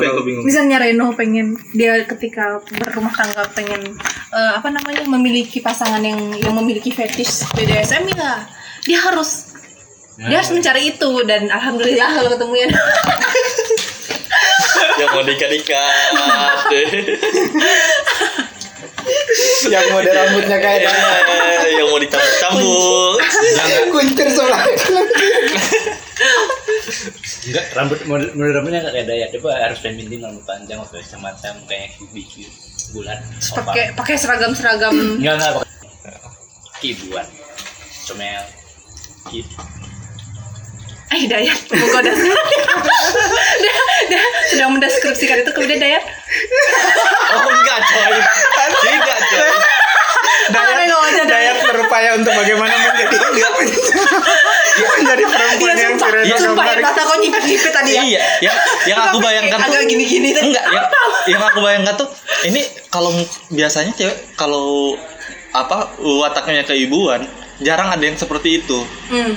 Apa yang kau bingung? misalnya Reno pengen dia ketika berumah tangga pengen eh, apa namanya memiliki pasangan yang yang memiliki fetish BDSM ya dia harus dia harus mencari itu dan alhamdulillah kalau ketemu ya Yang mau dikat-ikat. yang model rambutnya kayak Eh, yang mau dicambuk-cambuk. kuntir sebelah Enggak, rambut model rambutnya enggak kayak daya. Coba harus feminim rambut panjang atau semacam kayak bikin bulat. pakai pakai seragam seragam Enggak enggak pakai kibuan. Comel. Gitu. eh Dayat menggoda sekali dia, dia sedang mendeskripsikan itu kemudian Dayat Oh enggak coy. Tidak coy. Ah Dayat Dayat. berupaya untuk bagaimana menjadi Enggak. menjadi perempuan yang sumpah, keren sumpah ya kata kau nyipit-nyipit tadi ya. Iya, yang yang aku bayangkan tuh agak gini-gini tuh enggak yang, yang aku bayangkan tuh ini kalau biasanya cewek kalau apa wataknya keibuan jarang ada yang seperti itu. Hmm.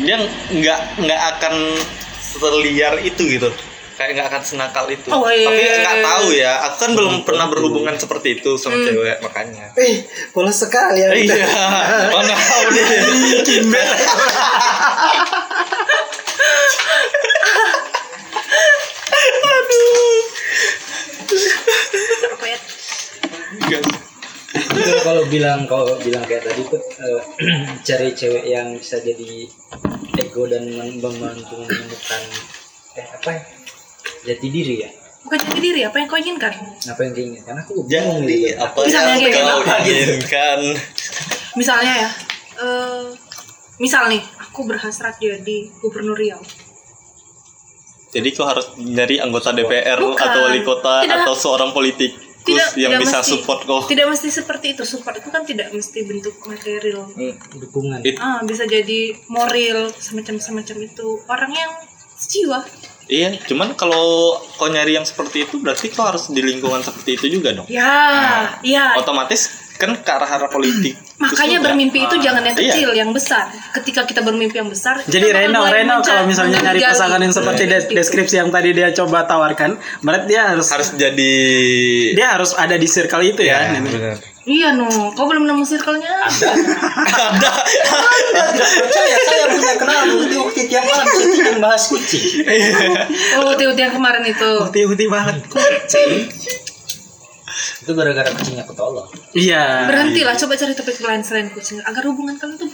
dia nggak nggak akan seliar itu gitu kayak nggak akan senakal itu Oh, iya. tapi nggak tahu ya aku kan belum pernah berhubungan seperti itu sama cewek makanya Ih, polos sekali ya. iya mana tahu nih kimbel Itu kalau bilang kalau bilang kayak tadi tuh eh, cari cewek yang bisa jadi ego dan mem- membantu menemukan eh apa ya? Jati diri ya. bukan jati diri apa yang kau inginkan Apa yang diinginkan? Karena aku bingung jadi gitu. apa Misalnya yang kayak kau apa inginkan misalnya ya eh misal nih aku berhasrat jadi gubernur Riau jadi kau harus nyari anggota DPR Bukan. atau wali kota Tidak. atau seorang politikus tidak yang tidak bisa mesti, support kau tidak mesti seperti itu support itu kan tidak mesti bentuk material dukungan. It- ah bisa jadi moral semacam semacam itu orang yang sejiwa Iya, cuman kalau kau nyari yang seperti itu berarti kau harus di lingkungan seperti itu juga dong. ya ya Otomatis kan ke arah arah politik. makanya juga. bermimpi itu jangan yang Iya. kecil yang besar ketika kita bermimpi yang besar Jadi Reno, Reno kalau misalnya nyari pasangan yang seperti des- Gitu. deskripsi yang tadi dia coba tawarkan, berarti dia harus harus jadi dia harus ada di circle itu ya. Ya, benar. Iya no kau belum nemu circle-nya Ada. Percaya saya punya kenalan bukti-bukti tiap malam settingan bahas kucing. oh tiut yang kemarin itu Uti-uti banget. Itu gara-gara kucingnya aku tolong. Iya. berhentilah coba cari topik lain selain kucing agar hubungan kalian tuh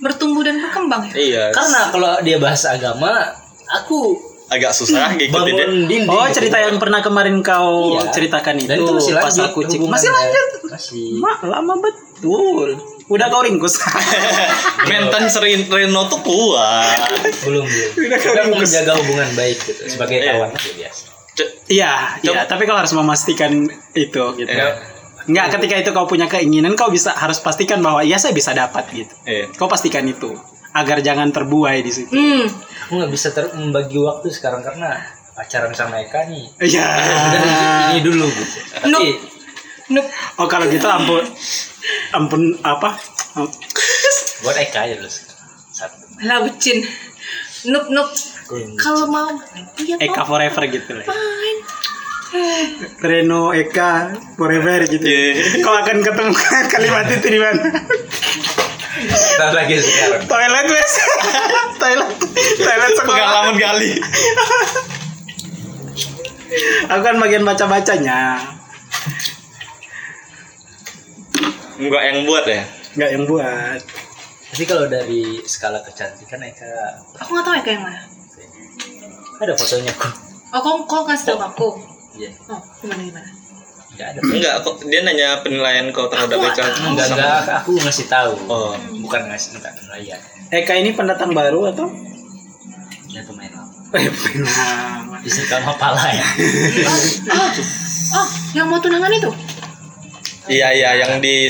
bertumbuh dan berkembang ya Iya. Karena kalau dia bahas agama, aku agak susah ngikutin dia. bangun dinding. Oh cerita yang pernah kemarin kau Iya. ceritakan itu, Dan itu masih lanjut pasal kucing hubungannya. masih lanjut Masih. Ma, lama betul udah kau ringkus serin Reno tuh kuat. belum belum. Udah aku keringus. menjaga hubungan baik gitu sebagai Iya. kawan aja biasa. Iya iya tapi kau harus memastikan itu gitu Iya. Enggak, ketika itu kau punya keinginan kau bisa harus pastikan bahwa iya saya bisa dapat gitu Iya. kau pastikan itu agar jangan terbuai di situ hmm Aku nggak bisa ter membagi waktu sekarang karena pacaran sama Eka nih. iya ini dulu gitu. Tapi Nup. Nup. oh kalau gitu ampun. Ampun apa? Buat Eka aja dulu. Satu. lah bucin nup nup. Kalau mau iya Eka forever gitu lah fine. Eh Reno Eka forever gitu. Iya. kau akan ketemu kalimat itu di mana? Ntar lagi sekarang. toilet wes toilet. Toilet sekolah Pengalaman kali. aku kan bagian baca Enggak yang buat ya. nggak yang buat Tapi kalau dari skala kecantikan Eka aku nggak tahu kayak yang mana ada fotonya kok. oh kau kau ngasih tahu aku Iya. oh gimana gimana Enggak ada. Enggak, kok dia nanya penilaian kau terhadap Eka. Enggak, enggak, aku ngasih tahu. Oh. Bukan ngasih enggak penilaian. Eka ini pendatang baru atau Ya pemain lama. eh pernah Isi sama pala ya. oh oh yang mau tunangan itu Iya iya yang di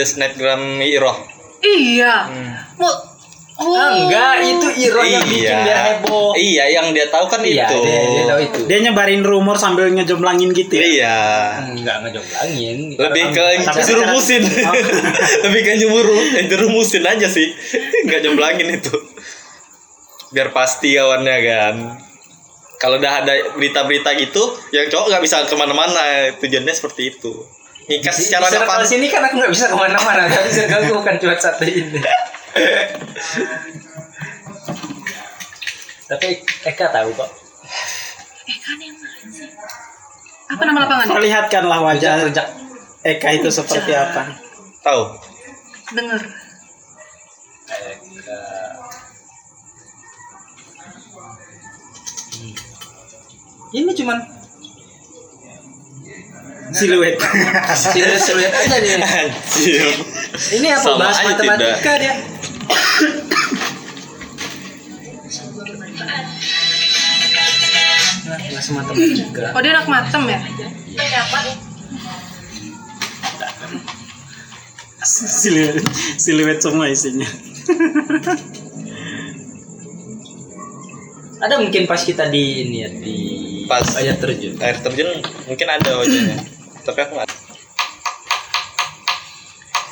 snapgram Iroh. iya mau oh Ah, enggak, itu Iro yang bikin dia heboh. Iya, yang dia tahu kan Iya, itu. dia, dia tahu itu. dia nyebarin rumor sambil ngejomblangin gitu ya Iya. Enggak ngejomblangin. Lebih ke Tapi jerumusin. Lebih ke jerumusin aja sih. Enggak jomblangin itu. Biar pasti kawannya kan. kalau udah ada berita-berita gitu yang cowok nggak bisa ke mana-mana tujuannya seperti itu nikah secara Di nggak circle pan- sini kan aku nggak bisa ke mana-mana tapi circle bukan cuma satu ini tapi Eka tahu kok Eh kan yang mana sih? Apa nama lapangan? Perlihatkanlah wajah rujak Eka itu seperti apa. tahu Dengar. Eka ini cuman Siluet. siluet siluet aja nih anjir ini apa Sama bahas matematika dia Nah, bahas matematika Oh dia anak matem ya? siluet. Siluet semua isinya. ada mungkin pas kita di ini ya di Pas. air terjun air terjun mungkin ada wajahnya tapi aku nggak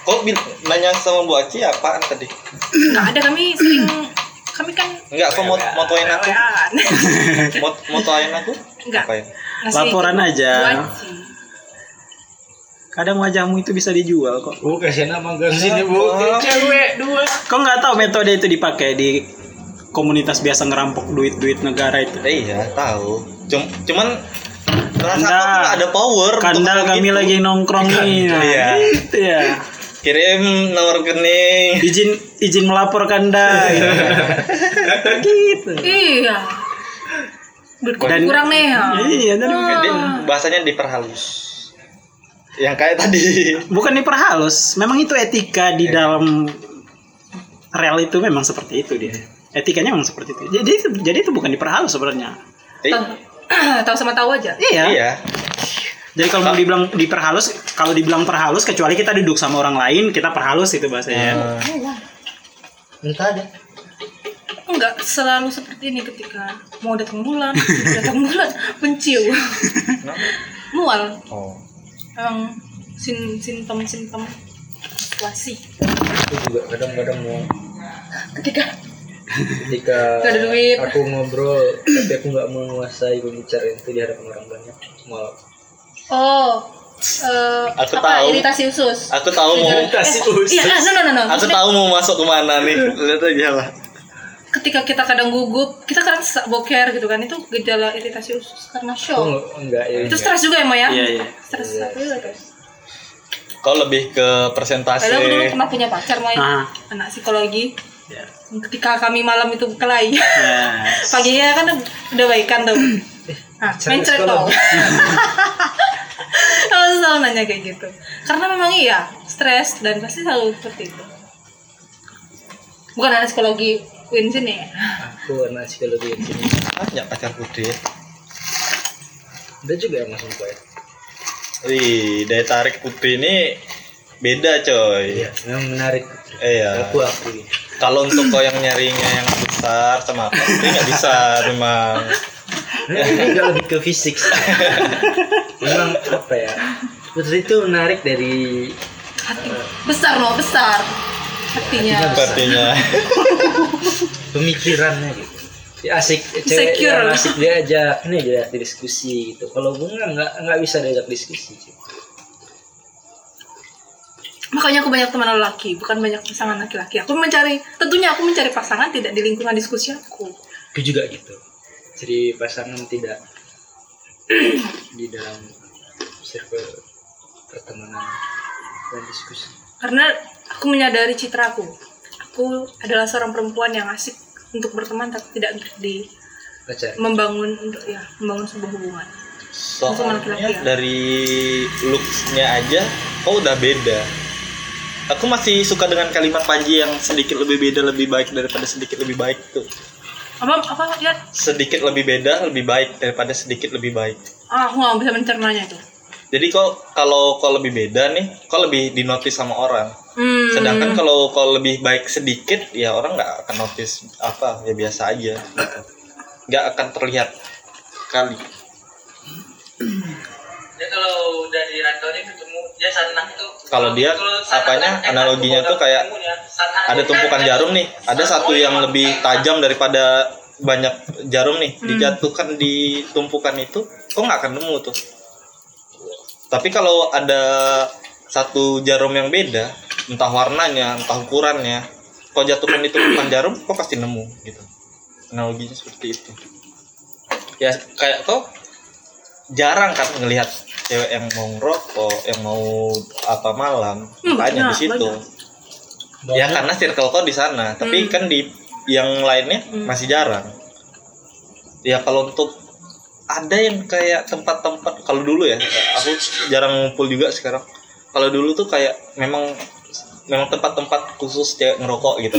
kok bil- nanya sama Bu Aci apaan tadi Nggak ada kami sering kami kan Enggak, aku mau motoin aku. Mot motoin aku? Enggak. Apa ya? Ngasih Laporan aja. Kadang wajahmu itu bisa dijual kok. bu kasih nama gang sini bu Oh. cewek dua Kok nggak tahu metode itu dipakai di komunitas biasa ngerampok duit-duit negara itu. Eh, iya, tahu. Cum cuman rasa aku ada power untuk Kandal ngomong kami gitu. lagi nongkrong nih. Nah, Iya. Gitu ya. kirim nomor rekening. Izin izin melapor Kanda. gitu. Iya. Duit kok Dan- kurang nih ya. Iya, dan Dia bahasanya diperhalus. Yang kayak tadi. bukan diperhalus. Memang itu etika di dalam real itu memang seperti itu dia. Etikanya memang seperti itu. Jadi itu jadi itu bukan diperhalus sebenarnya. Eh, Tahu sama tahu aja. Iya. iya. Jadi kalau mau dibilang diperhalus, kalau dibilang perhalus kecuali kita duduk sama orang lain, kita perhalus itu bahasanya. Eh, entah aja Enggak selalu seperti ini ketika mau datang bulan, datang bulan penciu. Mual. oh. Emang sim simptom simptom situasi. aku juga kadang-kadang mau Ketika ketika Gak ada duit. aku ngobrol tapi aku nggak menguasai pembicaraan itu di hadapan orang banyak malah oh eh Aku apa tahu. iritasi usus. Aku tahu mau Iritasi Eh, usus. Iya, no no no no. Aku Maksudnya, tahu mau masuk ke mana nih. Lihat aja lah. ketika kita kadang gugup, kita kadang sesak boker gitu kan, itu gejala iritasi usus karena aku shock. nggak- enggak ya Itu stres juga ya, Mo ya? Iya, iya. Stres guys. Kau lebih ke presentasi. Padahal aku dulu pernah punya pacar, Moy. Ah. Anak psikologi. Ya. Ketika kami malam itu kelahi. Ya. Paginya kan udah baikan tuh. Nah, mencret tau. Kalau selalu nanya kayak gitu. Karena memang iya, stres dan pasti selalu seperti itu. Bukan anak psikologi Win sini ya. aku anak psikologi di sini Banyak pacar putri ya. ada juga yang masuk ya Wih, daya tarik putri ini beda coy. iya memang menarik Iya. aku aku Kalau untuk kau yang nyarinya yang besar sama apa, putri nggak bisa memang. ini nggak lebih ke fisik sih. memang apa ya putri itu menarik dari Hati. Besar loh, besar. Hatinya. Sepertinya. pemikirannya gitu ya asik cewek yang asik diajak ini diajak diskusi gitu kalau bunga nggak nggak bisa diajak diskusi cuy. Makanya aku banyak teman lelaki, bukan banyak pasangan laki-laki. Aku mencari, tentunya aku mencari pasangan tidak di lingkungan diskusi aku. aku juga gitu jadi pasangan tidak di dalam circle pertemanan dan diskusi Karena aku menyadari citraku. Aku adalah seorang perempuan yang asik untuk berteman tapi tidak untuk di pacar membangun untuk ya membangun sebuah hubungan. Soalnya laki-laki ya. dari looksnya aja kau udah beda. Aku masih suka dengan kalimat Panji yang sedikit lebih beda lebih baik daripada sedikit lebih baik tuh. Apa apa ya? Sedikit lebih beda lebih baik daripada sedikit lebih baik. Ah, aku nggak bisa mencernanya itu. Jadi kok kalau kau lebih beda nih, kau lebih dinotis sama orang. Hmm. Sedangkan kalau kau lebih baik sedikit, ya orang nggak akan notice apa, ya biasa aja. Gitu. Nggak akan terlihat kali. dia kalau udah di rantau dia ketemu dia sanak tuh Kalau dia, apanya, analoginya tuh kayak ya. Ada kan tumpukan jarum nih, ada satu yang lebih tajam daripada banyak jarum nih. Dijatuhkan di tumpukan itu kok nggak akan nemu tuh? Tapi kalau ada satu jarum yang beda entah warnanya entah ukurannya kau jatuhkan di tumpukan jarum kok pasti nemu gitu. Analoginya seperti itu. Ya kayak kau jarang kan ngelihat cewek yang mau ngerokok yang mau apa malam Hmm, banyak di situ banyak. ya karena circle kau di sana tapi Hmm. kan di yang lainnya Hmm. masih jarang ya kalau untuk ada yang kayak tempat-tempat kalau dulu ya aku jarang ngumpul juga sekarang kalau dulu tuh kayak memang memang tempat-tempat khusus cewek ngerokok gitu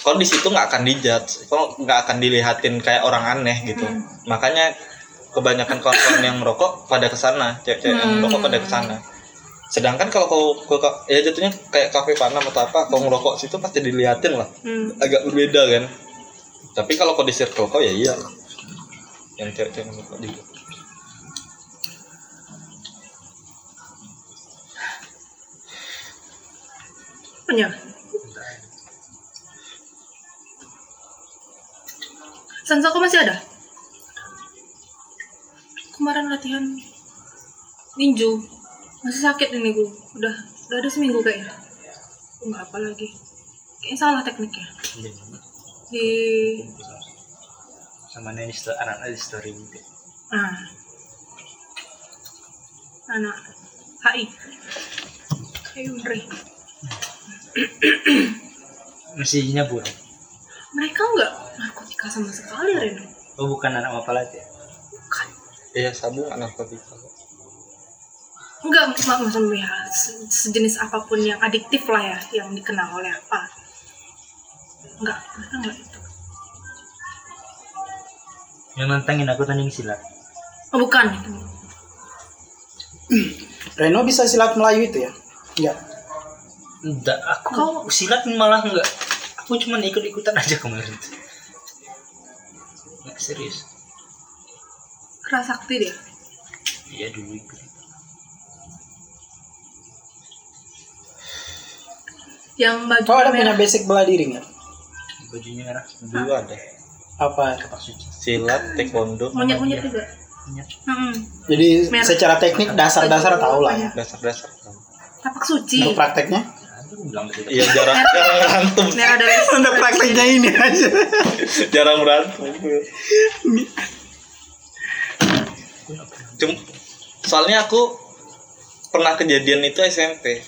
kalau di situ nggak akan dijudge kalau nggak akan dilihatin kayak orang aneh gitu Hmm. makanya kebanyakan kawan-kawan yang merokok pada ke sana cewek-cewek yang Hmm. merokok pada ke sana sedangkan kalau kau kau- kau- ya jatuhnya kayak kafe panam atau apa kau ngerokok situ pasti diliatin lah Hmm. agak berbeda kan tapi kalau kau di circle kau ya iya yang cewek-cewek ngerokok juga Punya. Sensa kok masih ada? Kemarin latihan ninju. Masih sakit ini gue udah udah ada seminggu kayaknya. Gua nggak apa lagi? Kayaknya salah tekniknya. Di sama nih sto- anak-anak di story gitu. Ah. Anak HI HI Unri masih nyabur mereka nggak narkotika sama sekali Reno. Oh bukan anak mapalat ya iya sabung narkotika Enggak, mak maksudnya ya, se- sejenis apa pun yang adiktif lah ya, yang dikenal oleh apa. Enggak, mereka enggak itu. yang nantangin aku tanding silat Oh, bukan itu. Reno bisa silat Melayu itu ya? Enggak. enggak aku Kau- silat malah enggak aku cuma ikut-ikutan aja kemarin tuh nggak serius Keras sakti dia. iya dulu ikut Yang baju Kau ada punya merah. basic bela diri nggak? bajunya merah dulu ada Apa? silat taekwondo Monyet-monyet juga. Monyet. Hmm. Jadi Merah. secara teknik dasar-dasar tahu lah ya. dasar-dasar Tapak suci. Untuk prakteknya? iya jarang jarang berantem dari Untuk prakteknya ini aja. jarang berantem Cum- soalnya aku pernah kejadian itu SMP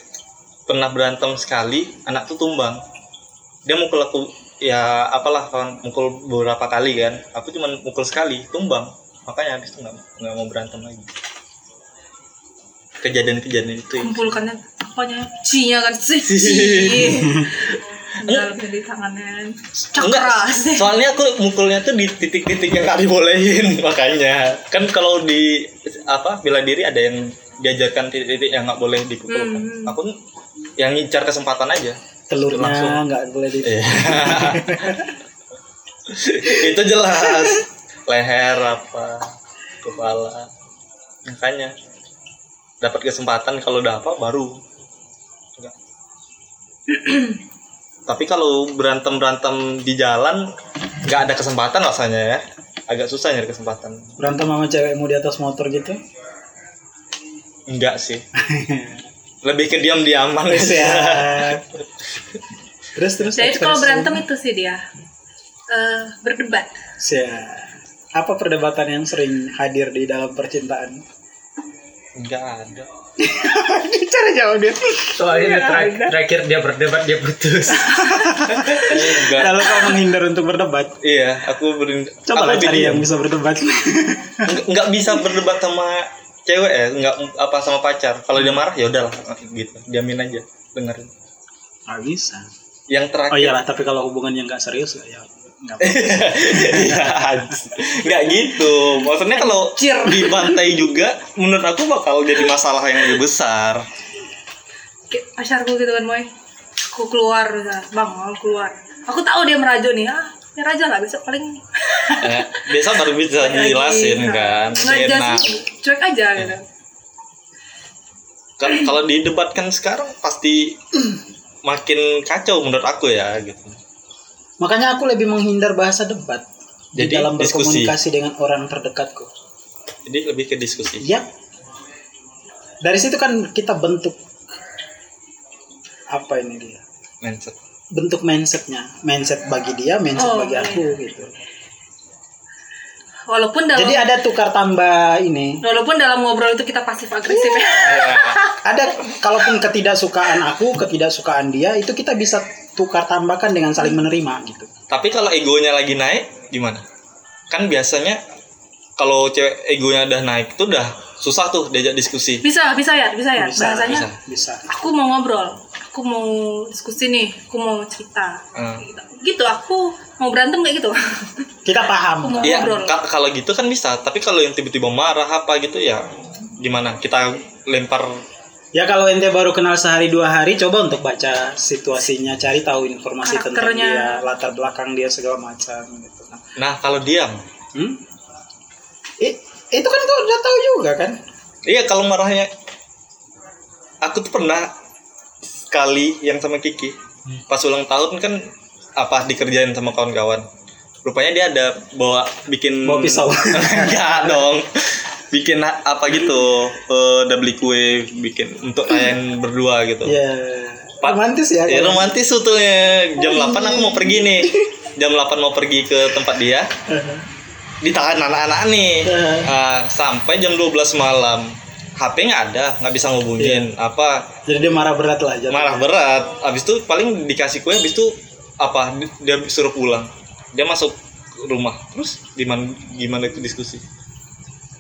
pernah berantem sekali anak tuh tumbang dia mukul aku ya apalah kawan mukul beberapa kali kan aku cuma mukul sekali tumbang makanya habis itu nggak nggak mau berantem lagi kejadian-kejadian itu ya. kumpulkannya apanya? Ci-nya kan sih. Dalamnya di tangannya. Enggak, soalnya aku mukulnya tuh di titik-titik yang nggak dibolehin makanya kan kalau di apa bela diri ada yang diajarkan titik-titik yang nggak boleh dipukul kan. Hmm. aku yang ngincar kesempatan aja Telurnya Langsung. nggak boleh di. Iya. itu jelas leher apa kepala makanya dapat kesempatan kalau udah apa baru. tapi kalau berantem berantem di jalan nggak ada kesempatan rasanya ya agak susah nyari kesempatan Berantem sama cewekmu di atas motor gitu? enggak sih lebih ke diam diaman Siap. terus terus. Jadi kalau berantem itu sih dia eh, berdebat. Siap. Apa perdebatan yang sering hadir di dalam percintaan? enggak ada Cara jawab dia. soalnya terakhir, terakhir dia berdebat dia putus. Kalau kau menghindar untuk berdebat, iya aku berin coba aku cari yang bisa berdebat. Nggak- bisa berdebat sama cewek ya nggak apa sama pacar. Kalau dia marah ya udahlah gitu. Diamin aja dengerin. Nggak bisa. yang Oh terakhir iyalah, tapi kalau hubungan yang nggak serius ya nggak. Iya, nggak gitu. Maksudnya kalau dibantai juga menurut aku bakal jadi masalah yang lebih besar. Kayak pacarku gitu kan Moy. Aku keluar bang mau keluar. Aku tahu dia merajo nih. Ah dia raja lah besok paling. Eh, biasa baru bisa dijelasin kan. nggak cuek aja gitu. Kan- kalau didebatkan sekarang pasti makin kacau menurut aku ya gitu Makanya aku lebih menghindar bahasa debat. di Jadi, dalam diskusi. berkomunikasi dengan orang terdekatku. Jadi lebih ke diskusi. Ya. Dari situ kan kita bentuk apa ini dia? Mindset. Bentuk mindsetnya, mindset bagi dia, mindset Oh, bagi iya. aku gitu. walaupun dalam Jadi ada tukar tambah ini. walaupun dalam ngobrol itu kita pasif agresif ya Iya. Ada kalaupun ketidaksukaan aku, ketidaksukaan dia itu kita bisa tukar tambahkan dengan saling menerima gitu. Tapi kalau egonya lagi naik gimana? Kan biasanya kalau cewek egonya udah naik tuh udah susah tuh diajak diskusi. bisa bisa ya bisa ya Bisa, bahasanya bisa. aku mau ngobrol aku mau diskusi nih aku mau cerita Hmm. gitu aku mau berantem kayak gitu Kita aku paham. mau Iya, ngobrol ka- kalau gitu kan bisa. Tapi kalau yang tiba-tiba marah apa gitu ya gimana? Kita lempar Ya kalau ente baru kenal sehari dua hari, coba untuk baca situasinya, cari tahu informasi tentang dia, latar belakang dia segala macam gitu kan. Nah, kalau diam. Hmm? I- itu kan kau udah tahu juga kan? Iya, kalau marahnya aku tuh pernah sekali yang sama Kiki. Pas ulang tahun kan apa dikerjain sama kawan-kawan. Rupanya dia ada bawa bikin Bawa pisau. Enggak dong. Bikin apa gitu. eh, udah beli kue bikin untuk kalian berdua gitu. Ya, Pak- romantis ya. Ya romantis tuh Jam 8 aku mau pergi nih. Jam 8 mau pergi ke tempat dia. Ditahan anak-anak nih. Ah, sampai jam 12 malam. HP nggak ada, nggak bisa ngubungin. Apa Jadi dia marah berat lah. jatuhnya. marah berat. Habis itu paling dikasih kue habis itu apa di- dia suruh pulang. Dia masuk rumah. Terus gimana gimana itu diskusi?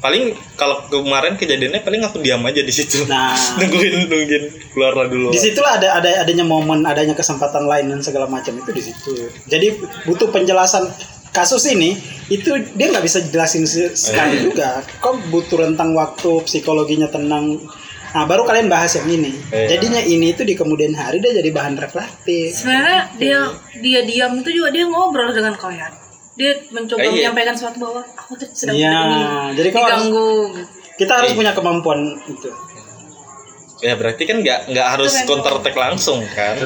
Paling kalau kemarin kejadiannya paling aku diam aja di situ. Nah, nungguin nungguin keluar dulu. di situlah ada ada adanya momen, adanya kesempatan lain dan segala macam itu di situ. Jadi butuh penjelasan kasus ini itu dia nggak bisa jelasin se- sekali Iya. juga. Kok butuh rentang waktu psikologinya tenang. Nah baru kalian bahas yang ini. Iya. Jadinya ini itu di kemudian hari dia jadi bahan reflektif. sebenarnya dia dia diam itu juga dia ngobrol dengan kalian dia mencoba Eh, iya. menyampaikan sesuatu bahwa aku tuh sedang Iya, ini jadi kau harus, diganggu gitu. kita harus Iya. punya kemampuan itu. Ya berarti kan nggak nggak harus Itu counter attack langsung kan.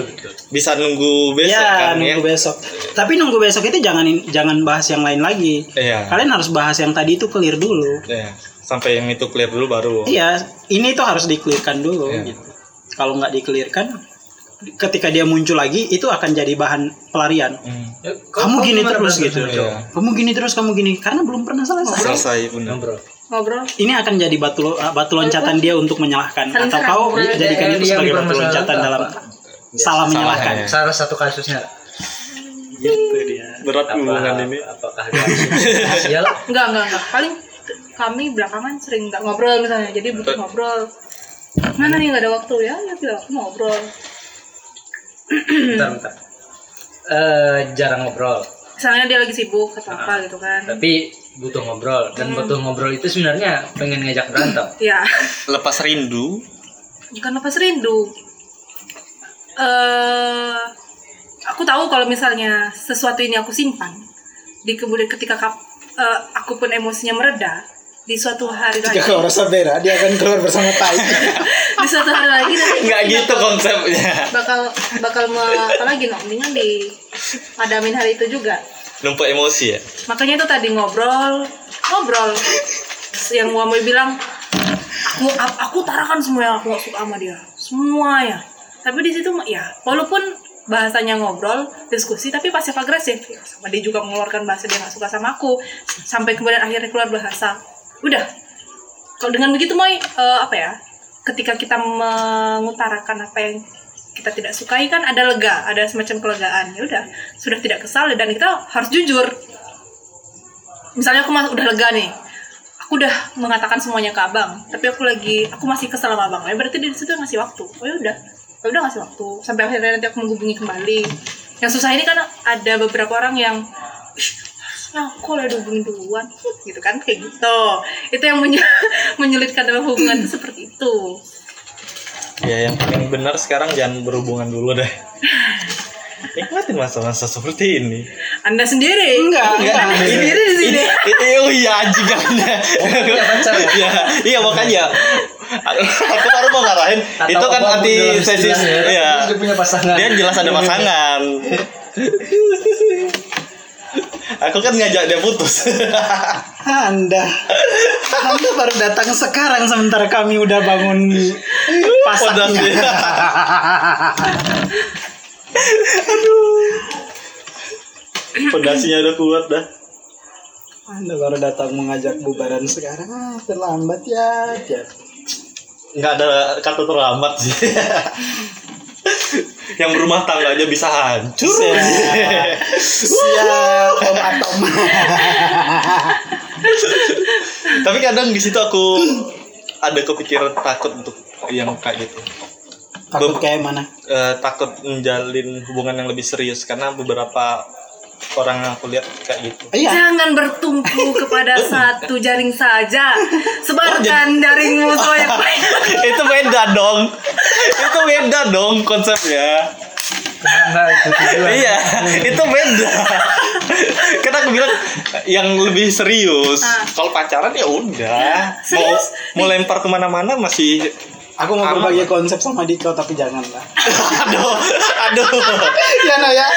Bisa nunggu besok ya kan nunggu ya. besok. Tapi nunggu besok itu jangan jangan bahas yang lain lagi. Iya. Kalian harus bahas yang tadi itu clear dulu. Iya. Sampai yang itu clear dulu baru. Iya, ini tuh harus dikelirkan dulu Iya. gitu. Kalau nggak dikelirkan, ketika dia muncul lagi itu akan jadi bahan pelarian. Hmm. Ya, Kamu gini gimana terus gitu. Iya. Kamu gini terus, kamu gini karena belum pernah selesai. Selesai benar. Ngobrol. ngobrol Ini akan jadi batu lo- batu loncatan dia untuk menyalahkan Saling atau kau jadikan iya, itu sebagai batu loncatan dalam salah menyalahkan. Salah satu kasusnya Gitu dia. Berat hubungan ini. apakah ada rahasia lah enggak enggak enggak paling kami belakangan sering nggak ngobrol misalnya jadi butuh ngobrol mana nih nggak ada waktu ya ya tidak ngobrol bentar bentar. Eh, jarang ngobrol. Misalnya dia lagi sibuk atau apa gitu kan. tapi butuh ngobrol. Dan butuh ngobrol itu sebenarnya pengen ngajak berantem. Ya Lepas rindu. bukan lepas rindu. Eh aku tahu kalau misalnya sesuatu ini aku simpan di kemudian ketika kap- eh, aku pun emosinya mereda di suatu hari lagi Jika kau rasa bera, dia akan keluar bersama tai. di suatu hari lagi nanti Nggak pasti gitu bakal- konsepnya. bakal bakal me- apa lagi no mendingan di padamin hari itu juga. Numpuk emosi ya. makanya itu tadi ngobrol ngobrol. Yang mau bilang aku aku tarakan semua yang aku suka sama dia. Semua ya. Tapi di situ ya walaupun bahasanya ngobrol diskusi tapi pasif agresif. Ya, sama dia juga mengeluarkan bahasa dia nggak suka sama aku. Sampai kemudian akhirnya keluar bahasa. Udah. Kalau dengan begitu Moy eh, apa ya ketika kita mengutarakan apa yang kita tidak sukai kan ada lega ada semacam kelegaan. Ya udah sudah tidak kesal dan kita harus jujur. Misalnya aku udah lega nih aku udah mengatakan semuanya ke abang tapi aku lagi aku masih kesel sama abang. Ya berarti di situ ngasih waktu. Oh ya udah ya udah ngasih waktu. Sampai akhirnya nanti aku menghubungi kembali. Yang susah ini kan ada beberapa orang yang "Ih, harusnya aku lah dihubungin duluan gitu kan kayak gitu itu yang menye- menyulitkan dalam hubungan itu seperti itu Ya yang paling benar sekarang jangan berhubungan dulu deh. Nikmatin masa-masa seperti ini. anda sendiri Enggak, enggak. anda sendiri di sini Ini oh iya anjing punya pacar ya? Iya, iya makanya. Aku baru mau ngarahin Atau itu kan apa pun anti dalam sesis istilahnya, ya. dia punya pasangan Dia jelas ada pasangan. Aku kan ngajak dia putus. Anda, Anda baru datang sekarang sementara kami udah bangun pasaknya. Pondasinya. Pondasinya udah kuat dah. Anda baru datang mengajak bubaran sekarang. Ah, terlambat ya. ya. Nggak ada kata terlambat sih. Yang berumah tangga aja bisa hancur. Siap. Siap, Om Atom. Tapi kadang di situ aku ada kepikiran takut untuk yang kayak gitu. Takut kayak mana? Eh, takut menjalin hubungan yang lebih serius karena beberapa orang yang aku lihat kayak gitu. Iya. Jangan bertumpu kepada satu jaring saja. Sebarkan jaringmu sebanyak itu beda dong. itu beda dong konsepnya. Nah, iya, itu beda. Karena aku bilang yang lebih serius. Ah. Kalau pacaran ya udah. Mau mau lempar ke mana-mana masih. Aku mau berbagi konsep sama Diko tapi jangan lah. aduh, aduh. ya no ya.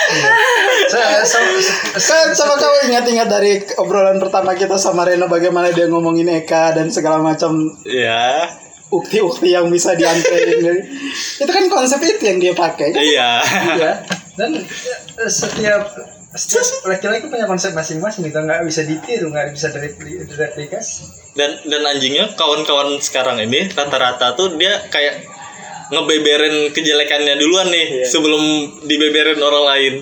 Saya- saya- Kan coba kau ingat-ingat dari obrolan pertama kita sama Reno bagaimana dia ngomongin Eka dan segala macam Ya, ukti-ukti yang bisa dianterin. itu kan konsep itu yang dia pakai. kan? iya. Iya. Dan setiap laki-laki punya konsep masing-masing gitu nggak bisa ditiru nggak bisa direpli- direplikasi Dan dan anjingnya kawan-kawan sekarang ini rata-rata tuh dia kayak ngebeberin kejelekannya duluan nih sebelum dibeberin orang lain.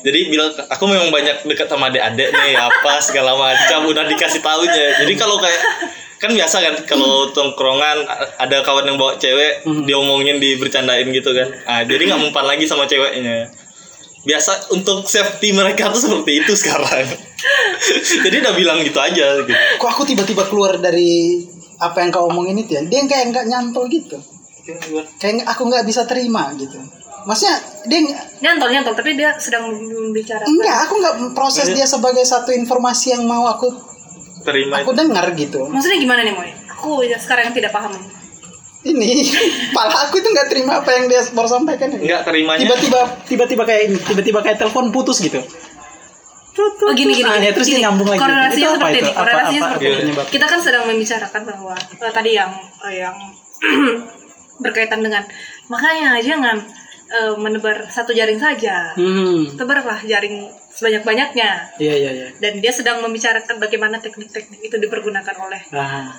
Jadi bilang aku memang banyak dekat sama adik-adik nih apa segala macam udah dikasih taunya. Jadi kalau kayak kan biasa kan kalau tongkrongan ada kawan yang bawa cewek diomongin dibercandain gitu kan. Ah, jadi nggak mempan lagi sama ceweknya. Biasa untuk safety mereka tuh seperti itu sekarang. jadi udah bilang gitu aja gitu. Kok aku tiba-tiba keluar dari apa yang kau omongin itu ya? Dia kayak nggak nyantol gitu. Kayak aku nggak bisa terima gitu. Maksudnya dia nyantol nyantol tapi dia sedang membicarakan enggak, aku nggak proses dia sebagai satu informasi yang mau aku Terima aku dengar gitu. maksudnya gimana nih moy aku sekarang tidak paham Ini pala aku itu nggak terima apa yang dia baru sampaikan. ini. nggak terimanya Tiba-tiba tiba-tiba kayak ini, tiba-tiba kayak telepon putus gitu. oh gini gini, Ah, gini. terus Gini, nyambung lagi. korelasinya seperti itu? ini Apa- korelasinya apa- seperti apa ini penyebab? kita kan sedang membicarakan bahwa eh, tadi yang eh, yang berkaitan dengan makanya jangan eh, menebar satu jaring saja Hmm. tebarlah jaring sebanyak banyaknya Iya iya iya. dan dia sedang membicarakan bagaimana teknik-teknik itu dipergunakan oleh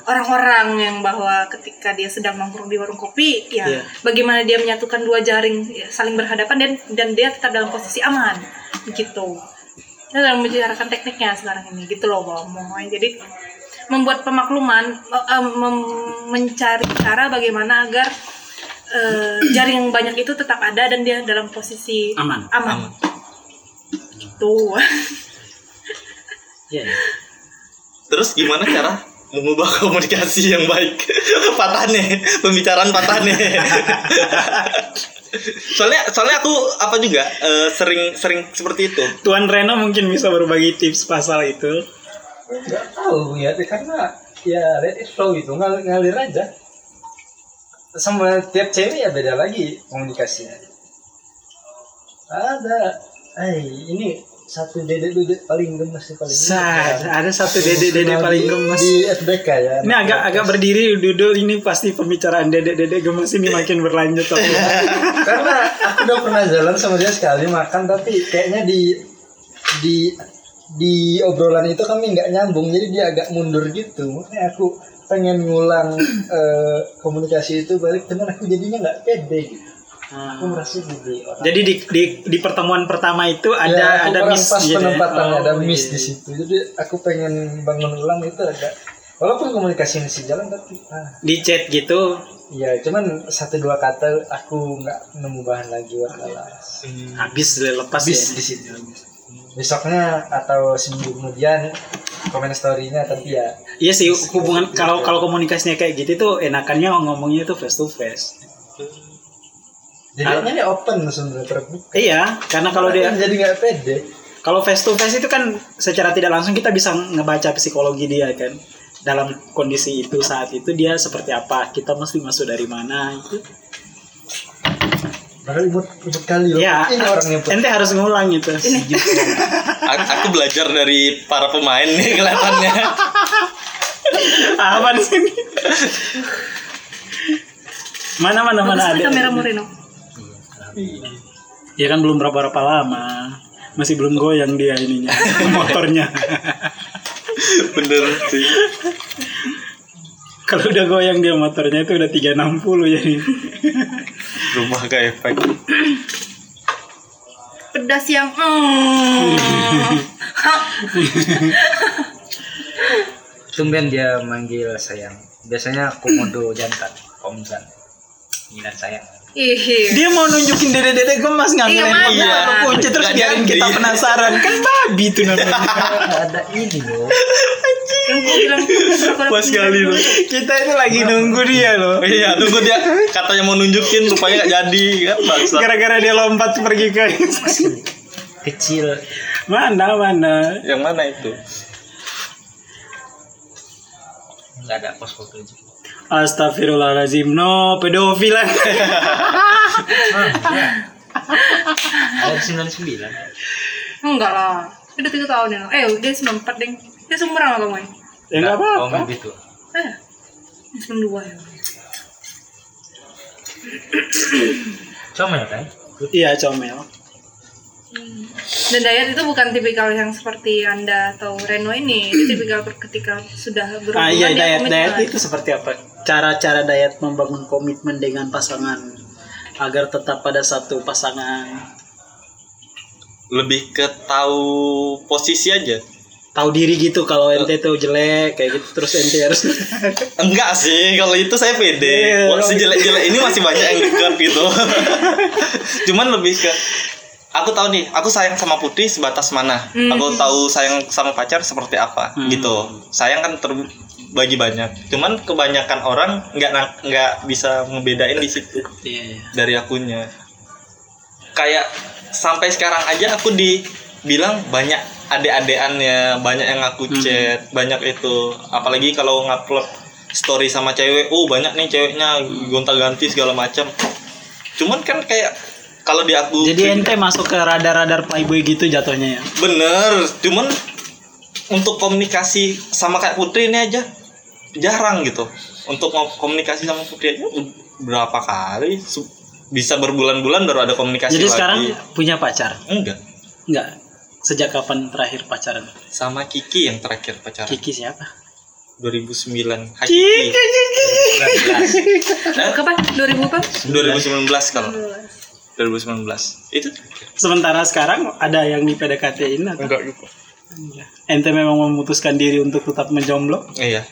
orang-orang yang bahwa ketika dia sedang nongkrong di warung kopi ya Iya. bagaimana dia menyatukan dua jaring ya, saling berhadapan dan dan dia tetap dalam posisi aman gitu dia sedang membicarakan tekniknya sekarang ini gitu loh Bang Moy. jadi membuat pemakluman mem- mencari cara bagaimana agar eh, jaring yang banyak itu tetap ada dan dia dalam posisi aman. aman, gitu. Iya. terus gimana cara mengubah komunikasi yang baik? Patah nih pembicaraan patah nih soalnya soalnya aku apa juga eh, sering sering seperti itu. Tuan Reno mungkin bisa berbagi tips pasal itu. nggak tahu ya karena ya let it flow gitu. Ngal- ngalir aja sama tiap cewek ya beda lagi komunikasinya. Ada. Eh ini satu dede dede paling gemes sih paling Sa, ada satu dede-dede paling gemes. di FBK ya Ini agak agak berdiri duduk. Ini pasti pembicaraan dedek-dedek gemes ini makin berlanjut tapi karena aku udah pernah jalan sama dia sekali makan tapi kayaknya di di di obrolan itu kami nggak nyambung. Jadi dia agak mundur gitu. Makanya aku pengen ngulang eh, komunikasi itu balik teman aku jadinya nggak pede gitu aku merasa jadi orang Jadi di, di di pertemuan pertama itu Ya, ada aku ada miss pas gitu ya. penempatannya Oh, ada miss iya. di situ jadi aku pengen bangun ulang itu agak walaupun komunikasi masih jalan tapi ah Di chat gitu. ya cuman satu dua kata aku nggak nemu bahan lagi buat balas Habis lepas habis ya. di situ besoknya atau seminggu kemudian komen storynya tapi ya Iya sih hubungan kalau kalau komunikasinya kayak gitu tuh enakannya ngomongnya tuh face to face. jadinya dia open sebenarnya terbuka Iya, karena kalau dia jadi nggak pede kalau face to face itu kan secara tidak langsung kita bisa ngebaca psikologi dia kan. Dalam kondisi itu saat itu dia seperti apa, kita mesti masuk dari mana itu. Padahal imut imut kali loh. Ya, Ini orangnya Put. ente harus ngulang itu. aku, aku belajar dari para pemain nih kelihatannya Apa di sini? Mana mana mana ada. kamera Moreno. Ya kan belum berapa berapa lama. Masih belum goyang dia ininya motornya. bener sih Kalau udah goyang dia motornya itu udah 360 jadi. rumah ke efek Pedas yang mm. Tumben dia manggil sayang. Biasanya komodo jantan, komzan. Gila sayang. Ih. Dia mau nunjukin dede-dede gemas ngambil Iya, handphone atau kunci terus biarin kita penasaran kan babi tuh namanya. ada ini loh. Pas kali loh. kita itu lagi nunggu dia loh. iya tunggu dia katanya mau nunjukin rupanya nggak jadi kan Gara-gara dia lompat pergi ke Kecil. mana mana. yang mana itu Enggak ada pos foto itu. Astagfirullahaladzim no pedofil lah. Dari 99. Enggak lah. Udah tiga tahun ya. Eh, dia 94 deng. Dia seumuran sama kamu ya? ya nggak Oh, apa-apa. gitu. Eh, dia 92 ya. Comel kan? Iya comel. Dan Dayat itu bukan tipikal yang seperti Anda atau Reno ini. Dia tipikal ketika sudah berhubungan Ah iya komitmen. diet itu seperti apa? Cara-cara diet membangun komitmen dengan pasangan agar tetap pada satu pasangan. lebih ke tahu posisi aja. Tahu diri gitu kalau ente tuh jelek kayak gitu terus ente harus enggak sih kalau itu saya pede. Iya, Wah, sejelek-jelek ini masih banyak yang dekat gitu. Cuman lebih ke aku tahu nih aku sayang sama putri sebatas mana. Aku tahu sayang sama pacar seperti apa Hmm. gitu. Sayang kan terbagi banyak. Cuman kebanyakan orang nggak nggak bisa ngebedain di situ. Iya, iya. dari akunya kayak sampai sekarang aja aku dibilang banyak adek-adeannya banyak yang aku chat banyak itu. Apalagi kalau ngupload story sama cewek oh banyak nih ceweknya gonta-ganti segala macam cuman kan kayak kalau di aku Jadi ente masuk ke radar-radar playboy gitu jatuhnya ya. bener cuman untuk komunikasi sama kayak putri ini aja jarang gitu untuk komunikasi sama putri aja berapa kali bisa berbulan-bulan baru ada komunikasi Jadi lagi. sekarang punya pacar? enggak Enggak. Sejak kapan terakhir pacaran? sama Kiki yang terakhir pacaran Kiki siapa? 2009 Hakiki Eh, Kapan? 2000 apa? 2019 kalau 2019 itu Sementara sekarang ada yang di PDKT-in atau? enggak gitu Ente memang memutuskan diri untuk tetap menjomblo? iya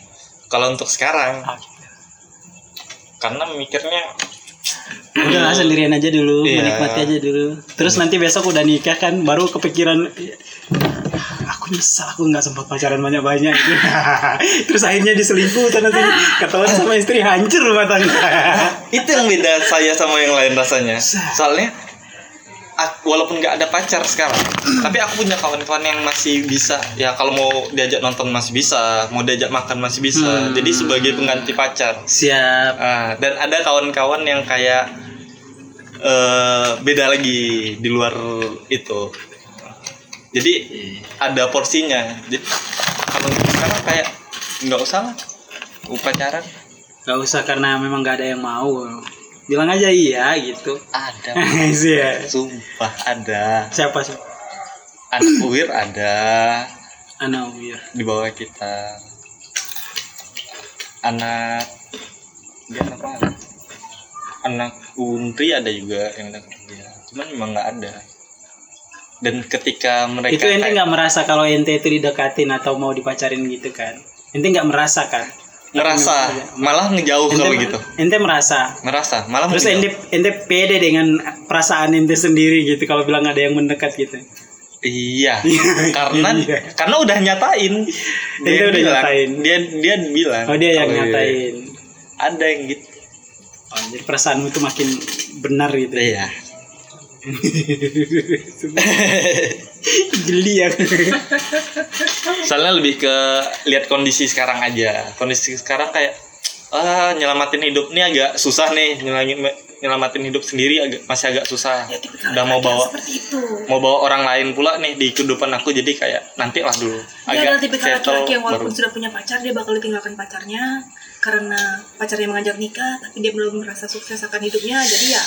kalau untuk sekarang Ah. karena mikirnya Udah lah sendirian aja dulu, Iya. menikmati aja dulu. Terus nanti besok udah nikah kan, baru kepikiran aku nyesal aku nggak sempat pacaran banyak banyak gitu. Terus akhirnya diselingkuh sana sini, ketahuan sama istri hancur rumah tangga. itu yang beda saya sama yang lain rasanya soalnya aku, walaupun nggak ada pacar sekarang tapi aku punya kawan-kawan yang masih bisa. Ya kalau mau diajak nonton masih bisa mau diajak makan masih bisa. Hmm. jadi sebagai pengganti pacar. Siap. Ah, dan ada kawan-kawan yang kayak eh beda lagi di luar itu. Jadi ada porsinya. Jadi kalau sekarang kayak nggak usah lah mau pacaran Gak usah karena memang gak ada yang mau. Bilang aja iya gitu. ada Siap. sumpah ada Siapa sih? anak uwir ada Ana Wir. di bawah kita anak dia anak apa anak untri ada juga yang dekat dia cuman memang nggak ada dan ketika mereka Itu ente nggak merasa kalau ente itu didekatin atau mau dipacarin gitu kan? Ente nggak merasa kan? Merasa malah ngejauh Ente, kalau gitu ente merasa. merasa malah Terus ente ente pede dengan perasaan ente sendiri gitu kalau bilang ada yang mendekat gitu. iya karena Iya. karena udah nyatain Ente udah bilang, nyatain. dia dia bilang Oh dia yang kalau nyatain. ada yang gitu Oh, jadi perasaanmu itu makin benar gitu. iya Geli ya. soalnya lebih ke lihat kondisi sekarang aja. Kondisi sekarang kayak ah nyelamatin hidup. Nih agak susah nih nyelamatin nyelamatin hidup sendiri agak masih agak susah. Ya, udah mau bawa seperti itu. mau bawa orang lain pula nih di kehidupan aku jadi kayak nanti lah dulu adalah tipikal settle laki-laki yang walaupun baru. sudah punya pacar dia bakal ditinggalkan pacarnya karena pacarnya mengajak nikah tapi dia belum merasa sukses akan hidupnya. Jadi ya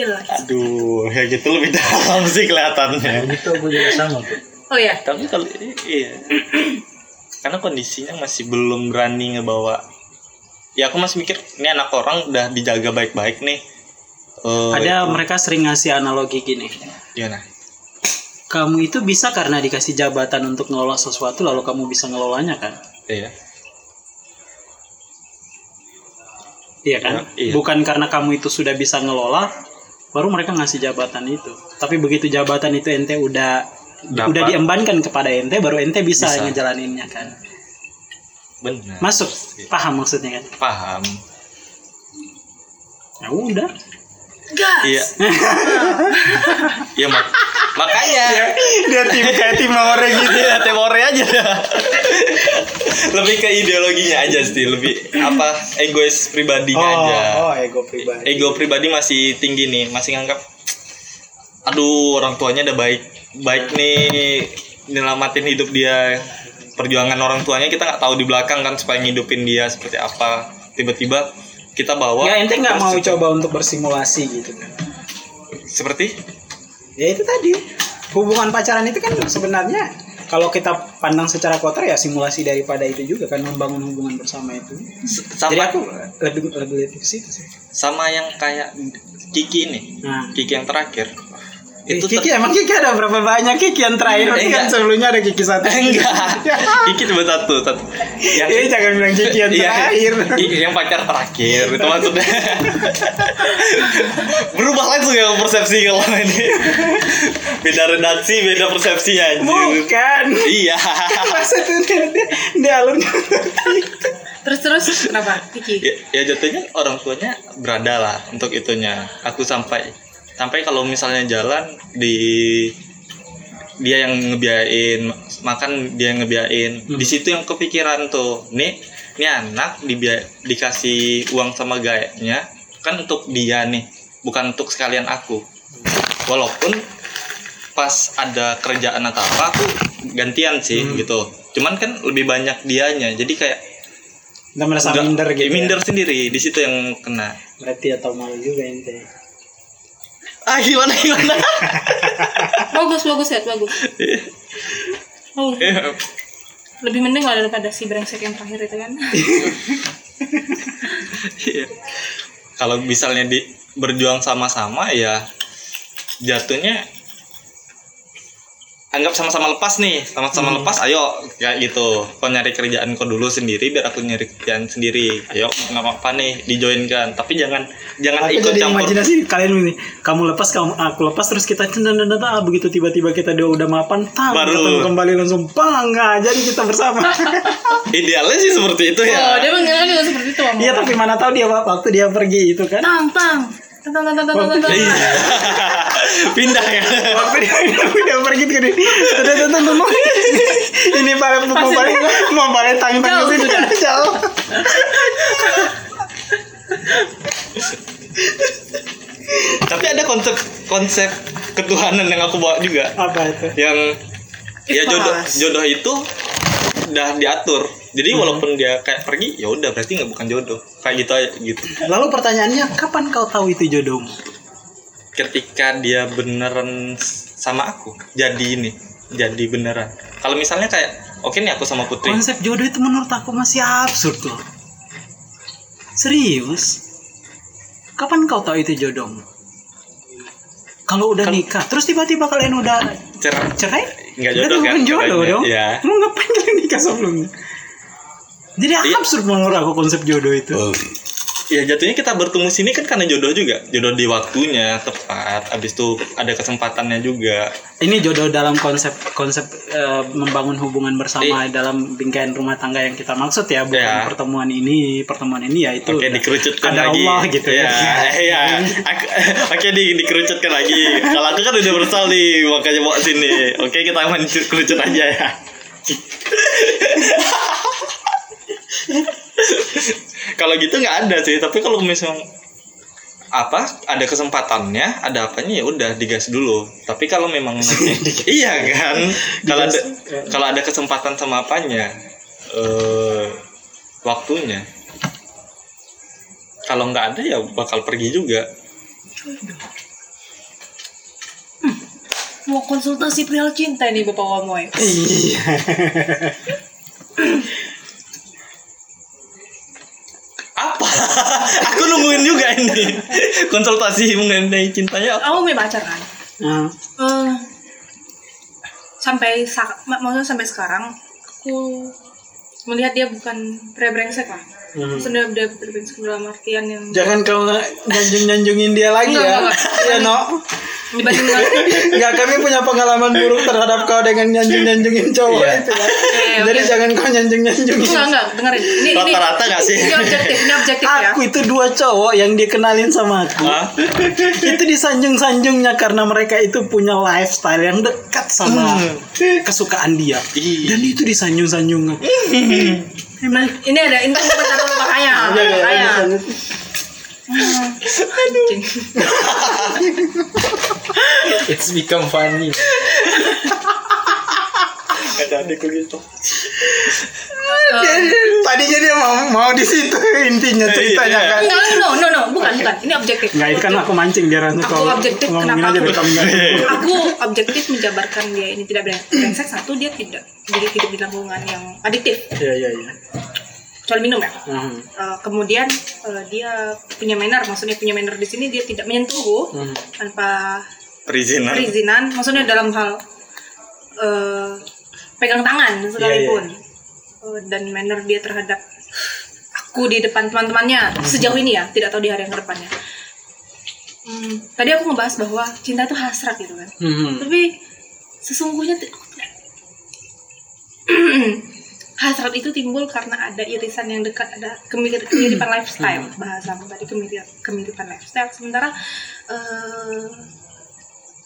laki aduh ya gitu lebih dalam sih kelihatannya. Itu aku juga sama tuh oh ya tapi kalau iya. Karena kondisinya masih belum berani ngebawa. Ya aku masih mikir ini anak orang udah dijaga baik-baik nih. Eh, Ada mereka sering ngasih analogi gini. gimana Kamu itu bisa karena dikasih jabatan untuk ngelola sesuatu lalu kamu bisa ngelolanya kan? iya. Iya kan? Ya, iya. Bukan karena kamu itu sudah bisa ngelola baru mereka ngasih jabatan itu. Tapi begitu jabatan itu ente udah Dapat. udah diembankan kepada ente baru ente bisa, Bisa. ngejalaninnya kan. benar Masuk. Paham maksudnya kan? paham Ya udah. gas iya iya mak makanya Dia tim kayak tim orang gitu. Iya, temore aja lebih ke ideologinya aja sih lebih apa egois pribadinya aja oh, ego pribadi. ego pribadi masih tinggi nih masih nganggap aduh orang tuanya udah baik baik nih nyelamatin hidup dia perjuangan orang tuanya kita nggak tahu di belakang kan supaya ngidupin dia seperti apa tiba-tiba kita bawa Ya ente nggak mau coba untuk bersimulasi gitu kan? seperti Ya itu tadi hubungan pacaran itu kan sebenarnya kalau kita pandang secara kotor ya simulasi daripada itu juga kan membangun hubungan bersama itu. s- Jadi sama aku lebih lebih lihat ke situ sih. sama yang kayak Kiki nih Nah, Kiki yang terakhir itu itu Kiki emang Kiki ada berapa banyak Kiki yang terakhir? Berarti kan sebelumnya ada Kiki satu. enggak. Kiki cuma satu satu. Yang Eh jangan bilang Kiki yang Iya, terakhir. i- yang pacar terakhir itu maksudnya. Berubah langsung ya persepsi kalau ini. Beda redaksi beda persepsi anjir Bukan. iya. Maksudnya dia, dia, alurnya terus terus kenapa Kiki? Ya, ya jatuhnya orang tuanya berada lah untuk itunya. Aku sampai sampai kalau misalnya jalan di dia yang ngebiayain makan dia yang ngebiayain di situ yang kepikiran tuh nih ini anak dibia- dikasih uang sama gayanya kan untuk dia nih bukan untuk sekalian aku walaupun pas ada kerjaan atau apa aku gantian sih gitu cuman kan lebih banyak dianya jadi kayak Udah merasa Nggak- minder gitu. ya. minder sendiri di situ yang kena Berarti atau malu juga ente. Ah gimana gimana bagus bagus ya bagus oh, Iya. lebih mending lah daripada si brengsek yang terakhir itu kan Iya. kalau misalnya di berjuang sama-sama ya jatuhnya anggap sama-sama lepas nih sama-sama lepas ayo kayak gitu. Kau nyari kerjaan kau dulu sendiri biar aku nyari kerjaan sendiri. Ayo nggak apa-apa nih dijoinkan tapi jangan jangan Aku ikut jadi campur. imajinasi kalian ini? Kamu lepas kamu aku lepas terus kita cendan dan ah, begitu tiba-tiba kita udah udah mapan tam Baru. ketemu kembali langsung bangga jadi kita bersama. Idealnya sih seperti itu oh ya dia mengira juga seperti itu iya tapi mana tahu dia waktu dia pergi itu kan. Tang tang Iya. pindah ya. Waktu dia dia pergi ke sini. Tuh tuh tuh tuh ini balik mau balik mau balik tangan tangan Jauh sini. jauh. Tapi ada konsep konsep ketuhanan yang aku bawa juga. Apa itu? Yang ya jodoh jodoh itu udah diatur jadi walaupun dia kayak pergi ya udah berarti nggak bukan jodoh. Kayak gitu aja gitu. Lalu pertanyaannya kapan kau tahu itu jodohmu? Ketika dia beneran sama aku jadi ini jadi beneran. Kalau misalnya kayak oke nih aku sama putri. Konsep jodoh itu menurut aku masih absurd loh. Serius? Kapan kau tahu itu jodohmu? Kalau udah Kan- nikah terus tiba-tiba kalian udah cerai? cerai? Nggak jodoh kan? bukan jodoh dong. ya. mau ngapain kalian nikah sebelumnya jadi Iya. absurd menurut aku konsep jodoh itu ya jatuhnya kita bertemu sini kan karena jodoh juga jodoh di waktunya tepat abis itu ada kesempatannya juga ini jodoh dalam konsep konsep eh, membangun hubungan bersama Iya. dalam bingkai rumah tangga yang kita maksud ya bukan Ya. pertemuan ini pertemuan ini ya itu Oke dikerucutkan ada lagi. Allah gitu ya. ya. Iya. Aku- Oke di, dikerucutkan lagi. Kalau aku kan udah bersal nih makanya bawa sini. Oke kita main kerucut aja ya. kalau gitu nggak ada sih. Tapi kalau misalnya apa ada kesempatannya ada apanya ya udah digas dulu. Tapi kalau memang iya kan? Kalau ada kalau ada kesempatan sama apanya eh waktunya. Kalau nggak ada ya bakal pergi juga. Mau konsultasi perihal cinta nih Bapak Wamoy. Iya. apa aku nungguin juga ini konsultasi mengenai cintanya apa? Aku punya pacar kan. Eh, sampai sa- mak- maksudnya sampai sekarang aku melihat dia bukan pria brengsek lah. Hmm. Dia pria brengsek dalam artian yang Jangan kau nyanjung nyanjungin dia lagi Enggak, ya. enggak, Iya no. Dibanding Enggak kami punya pengalaman buruk terhadap kau dengan nyanjung nyanjungin cowok itu kan. Oke, Jadi jangan kau nyanjung nyanjungin. enggak enggak dengerin ini rata-rata nggak sih ini objektif ini objektif ya. Aku itu dua cowok yang dikenalin sama aku. Hah? itu disanjung-sanjungnya karena mereka itu punya lifestyle yang dekat sama kesukaan dia. Iya. Dan itu disanjung-sanjung. Emang ini ada ini bentar dulu Iya, iya, Anjing. It's become funny. ada adikku gitu Tadinya dia mau mau di situ intinya ceritanya Iya. kan. Enggak, no, no, no, bukan, bukan. Ini objektif. Enggak, itu kan aku mancing biar nanti Aku objektif, kenapa aja aku- kamu Aku objektif menjabarkan dia ini tidak breng- brengsek satu dia tidak jadi hidup di lingkungan yang adiktif Iya iya iya. Kecuali minum ya. Hmm. Uh, kemudian uh, dia punya manner, maksudnya punya manner di sini dia tidak menyentuh Hmm. tanpa perizinan perizinan, maksudnya dalam hal uh, pegang tangan sekalipun Uh, dan manner dia terhadap aku di depan teman-temannya sejauh ini ya, tidak tahu di hari yang ke depannya. Hmm, tadi aku ngebahas bahwa cinta itu hasrat gitu kan, Hmm. tapi sesungguhnya hasrat itu timbul karena ada irisan yang dekat ada kemir- kemiripan lifestyle bahasa tadi kemiripan kemiripan lifestyle. Sementara eh,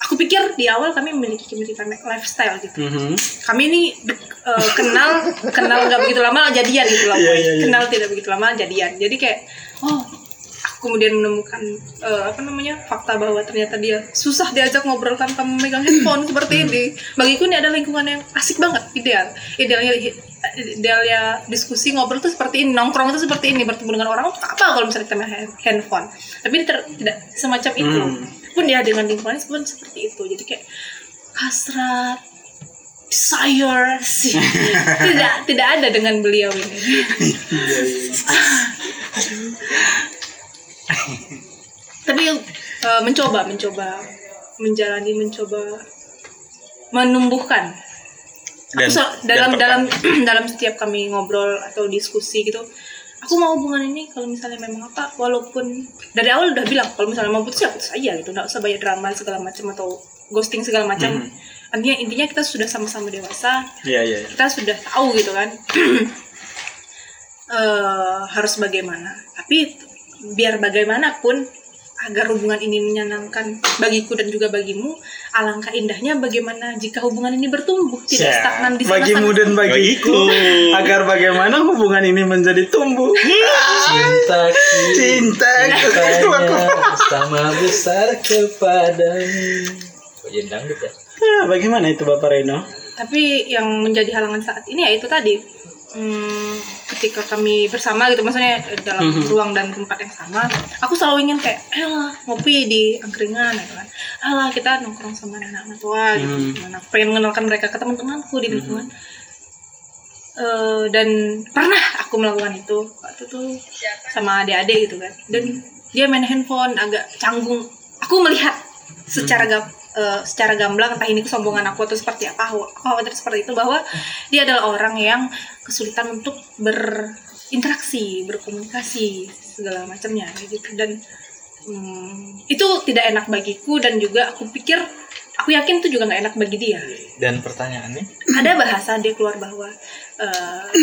aku pikir di awal kami memiliki kemiripan lifestyle gitu. Mhm. kami ini eh, kenal kenal nggak begitu lama jadian gitu loh. Iya, Boy. iya, iya. kenal tidak begitu lama jadian. Jadi kayak oh aku kemudian menemukan eh, apa namanya fakta bahwa ternyata dia susah diajak ngobrol tanpa memegang handphone seperti ini. Bagiku ini adalah lingkungan yang asik banget ideal. Idealnya idealnya diskusi ngobrol tuh seperti ini nongkrong itu seperti ini bertemu dengan orang apa kalau misalnya kita main hand- handphone? Tapi ter- tidak semacam itu. Hmm. pun ya dengan lingkungannya pun seperti itu. Jadi kayak hasrat desire sih. Tidak tidak ada dengan beliau ini. Tapi eh, mencoba mencoba menjalani mencoba menumbuhkan dan, aku so- dan dalam dalam dalam setiap kami ngobrol atau diskusi gitu aku mau hubungan ini kalau misalnya memang apa walaupun dari awal udah bilang kalau misalnya mau putus ya putus aja gitu nggak usah banyak drama segala macam atau ghosting segala macam intinya intinya kita sudah sama-sama dewasa Iya iya. iya. kita sudah tahu gitu kan eh harus bagaimana tapi biar bagaimanapun agar hubungan ini menyenangkan bagiku dan juga bagimu alangkah indahnya bagaimana jika hubungan ini bertumbuh tidak Ya, stagnan di sana bagimu dan bagiku. Agar bagaimana hubungan ini menjadi tumbuh. Cinta cinta. cintanya sama besar kepadamu. Dangdut ya? Ah, bagaimana itu Bapak Reno? Tapi yang menjadi halangan saat ini ya itu tadi hmm, ketika kami bersama gitu maksudnya dalam Mhm. ruang dan tempat yang sama aku selalu ingin kayak ayolah ngopi di angkringan gitu kan. Ayolah kita nongkrong sama anak-anak tua gitu. Mhm. Gimana, pengen mengenalkan mereka ke teman-temanku di lingkungan. Eh, dan pernah aku melakukan itu waktu itu sama adik-adik gitu kan. Dan dia main handphone agak canggung. Aku melihat secara gam, eh, secara gamblang entah ini kesombongan aku atau seperti apa aku khawatir seperti itu bahwa dia adalah orang yang kesulitan untuk berinteraksi berkomunikasi segala macamnya gitu. Dan hmm, itu tidak enak bagiku dan juga aku pikir aku yakin itu juga nggak enak bagi dia. Dan pertanyaannya? Ada bahasa dia keluar bahwa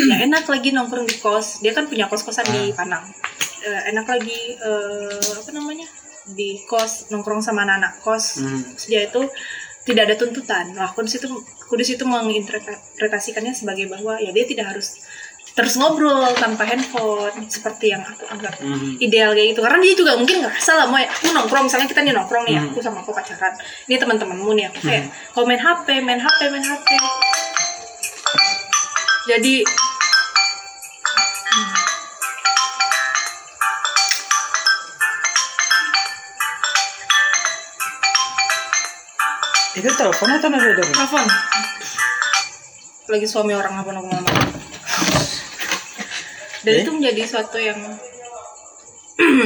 ya enak lagi nongkrong di kos. Dia kan punya kos kosan di Panang Eh, enak lagi eh, apa namanya di kos nongkrong sama anak-anak kos Hmm. Dia itu tidak ada tuntutan nah, aku di situ aku di situ menginterpretasikannya sebagai bahwa ya dia tidak harus terus ngobrol tanpa handphone seperti yang aku anggap Mhm. ideal kayak gitu karena dia juga mungkin nggak salah mau aku nongkrong misalnya kita nih nongkrong nih Hmm. aku sama aku pacaran ini teman-temanmu nih aku kayak kalau main HP main HP main HP jadi Itu telepon atau nada dong? telepon lagi suami orang apa ngomong ngomong dan Eh? itu menjadi suatu yang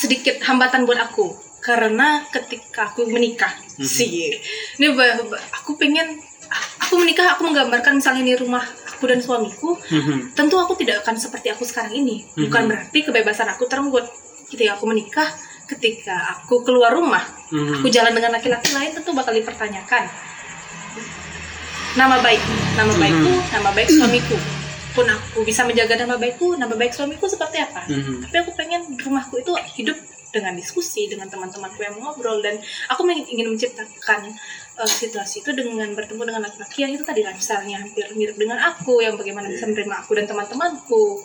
sedikit hambatan buat aku karena ketika aku menikah sih ini ba- ba- aku pengen aku menikah aku menggambarkan misalnya ini rumah aku dan suamiku Mhm. tentu aku tidak akan seperti aku sekarang ini bukan Mhm. berarti kebebasan aku terenggut ketika aku menikah ketika aku keluar rumah Mhm. aku jalan dengan laki-laki lain tentu bakal dipertanyakan. Nama baik nama baikku nama baik suamiku. Pun aku bisa menjaga nama baikku nama baik suamiku seperti apa. Mhm. tapi aku pengen rumahku itu hidup dengan diskusi dengan teman-temanku yang ngobrol dan aku ingin, menciptakan uh, situasi itu dengan bertemu dengan laki-laki yang itu tadi misalnya hampir mirip dengan aku yang bagaimana bisa menerima aku dan teman-temanku.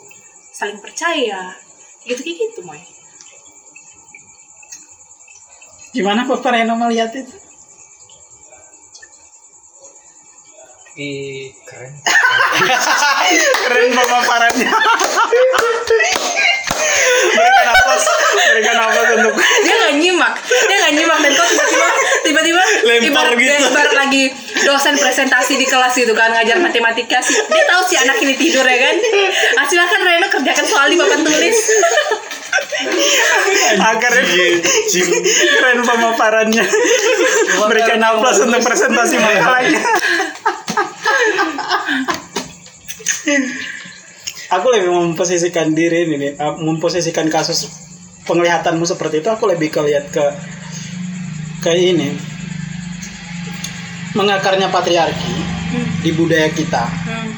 Saling percaya. Gitu kayak gitu moy Gimana Bapak Reno melihat itu? Ih, keren. Keren pemaparannya. Berikan nafas, berikan nafas untuk dia nggak nyimak dia nggak nyimak dan kok tiba-tiba tiba-tiba Lempar ibarat, gitu. ibarat lagi dosen presentasi di kelas gitu kan ngajar matematika sih dia tahu si anak ini tidur ya kan ah, silakan Reno kerjakan soal di papan tulis agar keren pemaparannya. Berikan nafas untuk presentasi makalahnya. aku lebih memposisikan diri ini nih, uh, memposisikan kasus penglihatanmu seperti itu aku lebih ke lihat ke ke ini mengakarnya patriarki Hmm. di budaya kita hmm.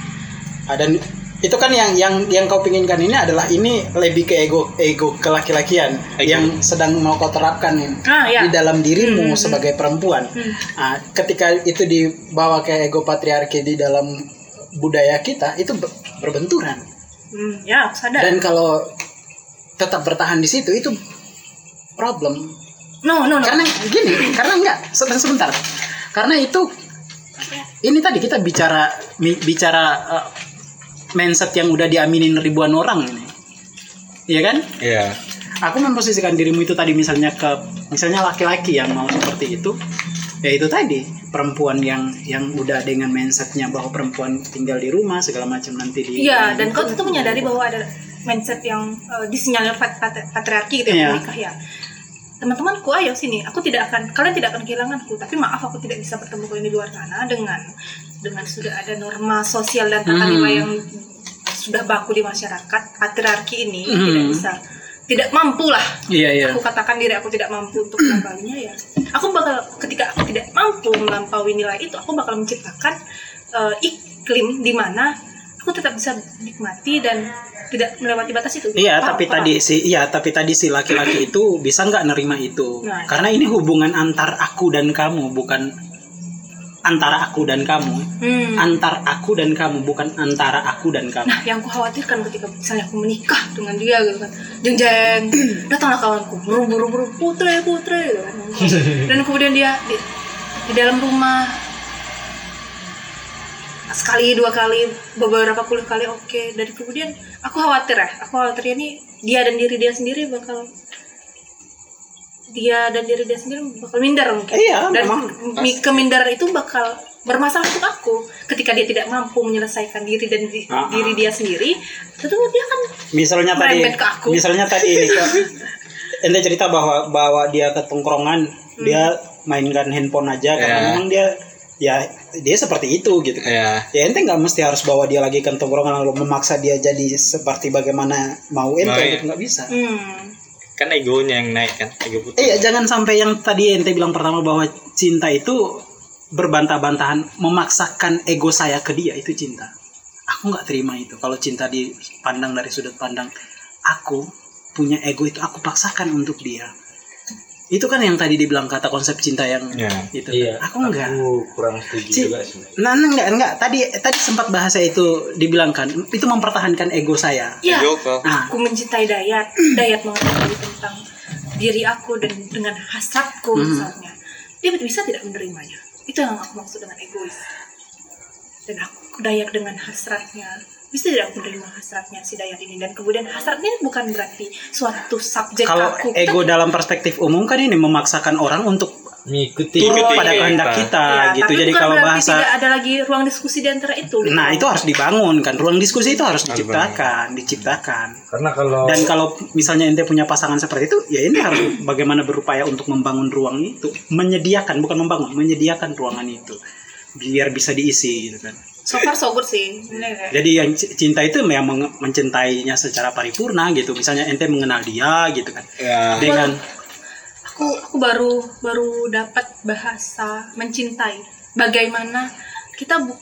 Dan itu kan yang yang yang kau pinginkan ini adalah ini lebih ke ego ego kelaki-lakian Ego. yang sedang mau kau terapkan ah ya di dalam dirimu Hmm. sebagai perempuan. Hmm. Ah, ketika itu dibawa ke ego patriarki di dalam budaya kita itu ber- berbenturan. Hmm, ya aku sadar Dan kalau tetap bertahan di situ itu problem. no no no Karena gini, karena enggak sebentar sebentar. Karena itu ini tadi kita bicara bicara uh, mindset yang udah diaminin ribuan orang ini. Iya kan? Iya. Aku memposisikan dirimu itu tadi misalnya ke misalnya laki-laki yang mau seperti itu. Ya itu tadi perempuan yang yang udah dengan mindsetnya bahwa perempuan tinggal di rumah segala macam nanti di Iya, dan kau tuh menyadari bahwa ada mindset yang uh, disinyalir pat- pat- patriarki gitu Iya. ya menikah ya. Teman-temanku, ayo sini. Aku tidak akan, kalian tidak akan kehilanganku. Tapi maaf, aku tidak bisa bertemu kalian di luar sana dengan dengan sudah ada norma sosial dan tata Hmm. nilai yang sudah baku di masyarakat. Patriarki ini Hmm. tidak bisa, tidak mampu lah. Iya iya. Aku katakan diri aku tidak mampu untuk melampauinya ya. Aku bakal ketika aku tidak mampu melampaui nilai itu, aku bakal menciptakan uh, iklim di mana aku tetap bisa nikmati dan tidak melewati batas itu. Iya, Paham? tapi Paham? tadi si iya, tapi tadi si laki-laki itu bisa nggak nerima itu? Nah. Karena ini hubungan antar aku dan kamu, bukan antara aku dan kamu. Hmm. Antar aku dan kamu, bukan antara aku dan kamu. Nah, yang aku khawatirkan ketika misalnya aku menikah dengan dia gitu kan, jeng jeng, datanglah kawanku, buru buru buru, putre putre, gitu kan. dan kemudian dia di, di dalam rumah sekali dua kali beberapa puluh kali oke dan kemudian aku khawatir ya aku khawatirnya nih dia dan diri dia sendiri bakal dia dan diri dia sendiri bakal minder mungkin Iya, dan memang. mi- kemindaran itu bakal bermasalah untuk aku ketika dia tidak mampu menyelesaikan diri dan di- Ah, ah. diri dia sendiri tentu dia kan Misalnya tadi, ke aku. misalnya tadi ini ke, ente cerita bahwa bahwa dia ke tongkrongan, Hmm. dia mainkan handphone aja karena Iya. memang dia ya dia seperti itu gitu kan. Iya. Ya ente nggak mesti harus bawa dia lagi ke tongkrongan lalu memaksa dia jadi seperti bagaimana mau ente gitu nggak bisa. hmm, Kan egonya yang naik kan, ego putih. Iya, jangan sampai yang tadi ente bilang pertama bahwa cinta itu berbantah-bantahan memaksakan ego saya ke dia itu cinta. Aku nggak terima itu. Kalau cinta dipandang dari sudut pandang aku punya ego itu aku paksakan untuk dia. Itu kan yang tadi dibilang kata konsep cinta yang Ya. itu Iya. aku enggak Aku kurang setuju Ci- juga sih. Nah, nah, enggak, enggak. Tadi tadi sempat bahasa itu dibilangkan itu mempertahankan ego saya. Ya, Ego. Nah, aku mencintai Dayat. Dayat mengetahui tentang diri aku dan dengan hasratku Mhm. misalnya. Dia bisa tidak menerimanya. Itu yang aku maksud dengan egois. Dan aku Dayat dengan hasratnya bisa tidak menerima hasratnya si Dayat ini dan kemudian hasratnya bukan berarti suatu subjek kalau aku ego dalam perspektif umum kan ini memaksakan orang untuk Mengikuti. turut Ikuti pada kehendak kita Ya, gitu. tapi Jadi bukan kalau bahasa tidak ada lagi ruang diskusi di antara itu. gitu. Nah, itu harus dibangun kan. Ruang diskusi itu harus diciptakan, diciptakan. Karena kalau Dan kalau misalnya ente punya pasangan seperti itu, ya ini harus bagaimana berupaya untuk membangun ruang itu, menyediakan bukan membangun, menyediakan ruangan itu biar bisa diisi gitu kan. So far so good sih. Bener? Jadi yang cinta itu menge- mencintainya secara paripurna gitu. Misalnya ente mengenal dia gitu kan. Ya. Dengan aku aku baru baru dapat bahasa mencintai bagaimana kita bu-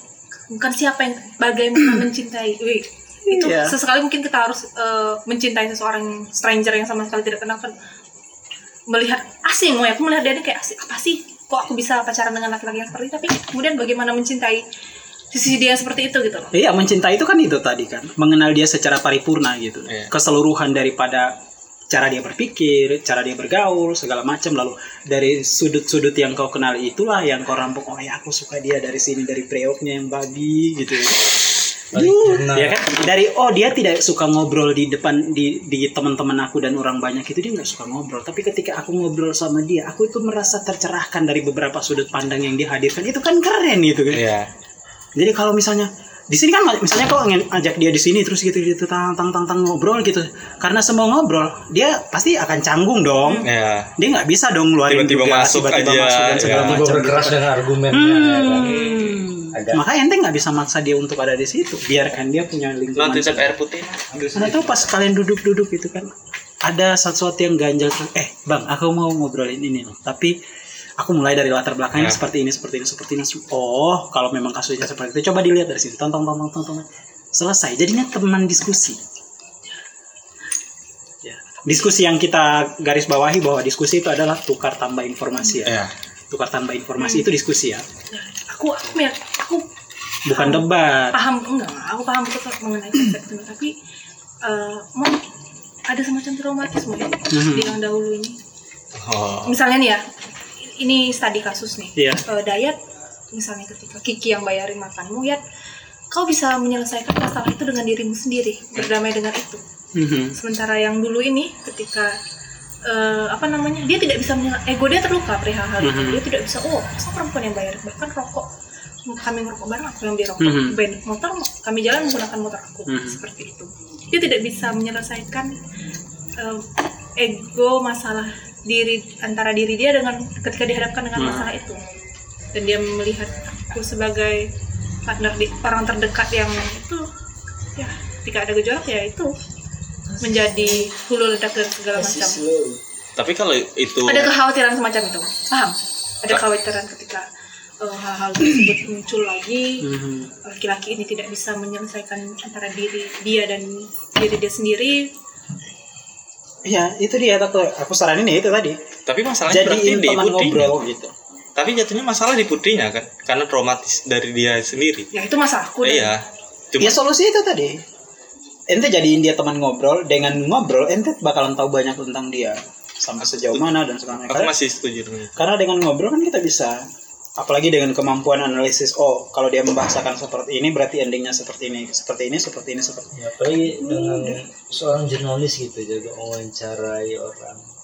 bukan siapa yang bagaimana mencintai Wih, itu Iya. sesekali mungkin kita harus eh, mencintai seseorang stranger yang sama sekali tidak kenal kan melihat asing mau ya aku melihat dia ini kayak asing apa sih kok aku bisa pacaran dengan laki-laki yang seperti itu tapi kemudian bagaimana mencintai sisi dia yang seperti itu gitu loh. Iya mencintai itu kan itu tadi kan. Mengenal dia secara paripurna gitu. Iya. keseluruhan daripada cara dia berpikir cara dia bergaul segala macam. Lalu dari sudut-sudut yang kau kenal itulah yang kau rampung oh ya aku suka dia dari sini dari preoknya yang babi gitu. Paripurna. ya kan? Dari oh dia tidak suka ngobrol di depan di di teman-teman aku dan orang banyak itu dia nggak suka ngobrol. Tapi ketika aku ngobrol sama dia aku itu merasa tercerahkan dari beberapa sudut pandang yang dihadirkan. Itu kan keren gitu kan? Iya. Jadi kalau misalnya di sini kan misalnya kau ingin ajak dia di sini terus gitu gitu tang tang tang tang ngobrol gitu karena semua ngobrol dia pasti akan canggung dong Ya. dia nggak bisa dong ngeluarin Tiba-tiba juga, masuk tiba-tiba aja, masuk dan segala ya. Tiba macam berkeras dengan argumennya. Hmm. ya kan? Maka ente nggak bisa maksa dia untuk ada di situ biarkan dia punya lingkungan Nanti sep air putih. Karena tuh pas kalian duduk-duduk itu kan ada sesuatu yang ganjal tuh. Eh, Bang, aku mau ngobrolin ini loh. Tapi aku mulai dari latar belakangnya Ya. seperti ini, seperti ini, seperti ini. Oh, kalau memang kasusnya seperti itu, coba dilihat dari sini. Tonton, tonton, tonton, tonton. Selesai. Jadinya teman diskusi. Ya. Diskusi yang kita garis bawahi bahwa diskusi itu adalah tukar tambah informasi ya. Ya. Tukar tambah informasi itu diskusi ya. aku aku mir- aku Bukan debat. paham enggak aku paham betul mengenai konsep itu tapi eh, mau ada semacam traumatisme ya Mhm. di yang dahulu ini Oh. misalnya nih ya ini studi kasus nih Iya. Eh, Dayat misalnya ketika Kiki yang bayarin makanmu ya kau bisa menyelesaikan masalah itu dengan dirimu sendiri berdamai dengan itu Mhm. sementara yang dulu ini ketika eh, apa namanya dia tidak bisa menyel- ego dia terluka perihal hal itu Mhm. dia tidak bisa oh masa perempuan yang bayar bahkan rokok kami ngerokok bareng aku yang beli rokok Mhm. Ben motor kami jalan menggunakan motor aku Mhm. seperti itu dia tidak bisa menyelesaikan eh, ego masalah diri antara diri dia dengan ketika dihadapkan dengan Mhm. masalah itu. Dan dia melihat aku sebagai partner di orang terdekat yang itu ya ketika ada gejolak ya itu menjadi hulu ledak dan segala macam. Tapi kalau itu ada kekhawatiran semacam itu paham? Ada kekhawatiran ketika eh, hal-hal tersebut muncul lagi. Mhm. laki-laki ini tidak bisa menyelesaikan antara diri dia dan diri dia sendiri Iya, itu dia aku aku saranin ya itu tadi. tapi masalahnya berarti Jadiin di teman putrinya. ngobrol gitu. Tapi jatuhnya masalah di putrinya kan, karena traumatis dari dia sendiri. ya itu masalahku dan Iya. Cuma Ya solusi itu tadi. Ente jadiin dia teman ngobrol, dengan ngobrol ente bakalan tahu banyak tentang dia sampai sejauh mana dan segala macam. aku Karena, masih setuju dengan itu. karena dengan ngobrol kan kita bisa apalagi dengan kemampuan analisis oh kalau dia membahasakan seperti ini berarti endingnya seperti ini seperti ini seperti ini seperti ini. Ya, apalagi dengan seorang jurnalis gitu juga mewawancarai orang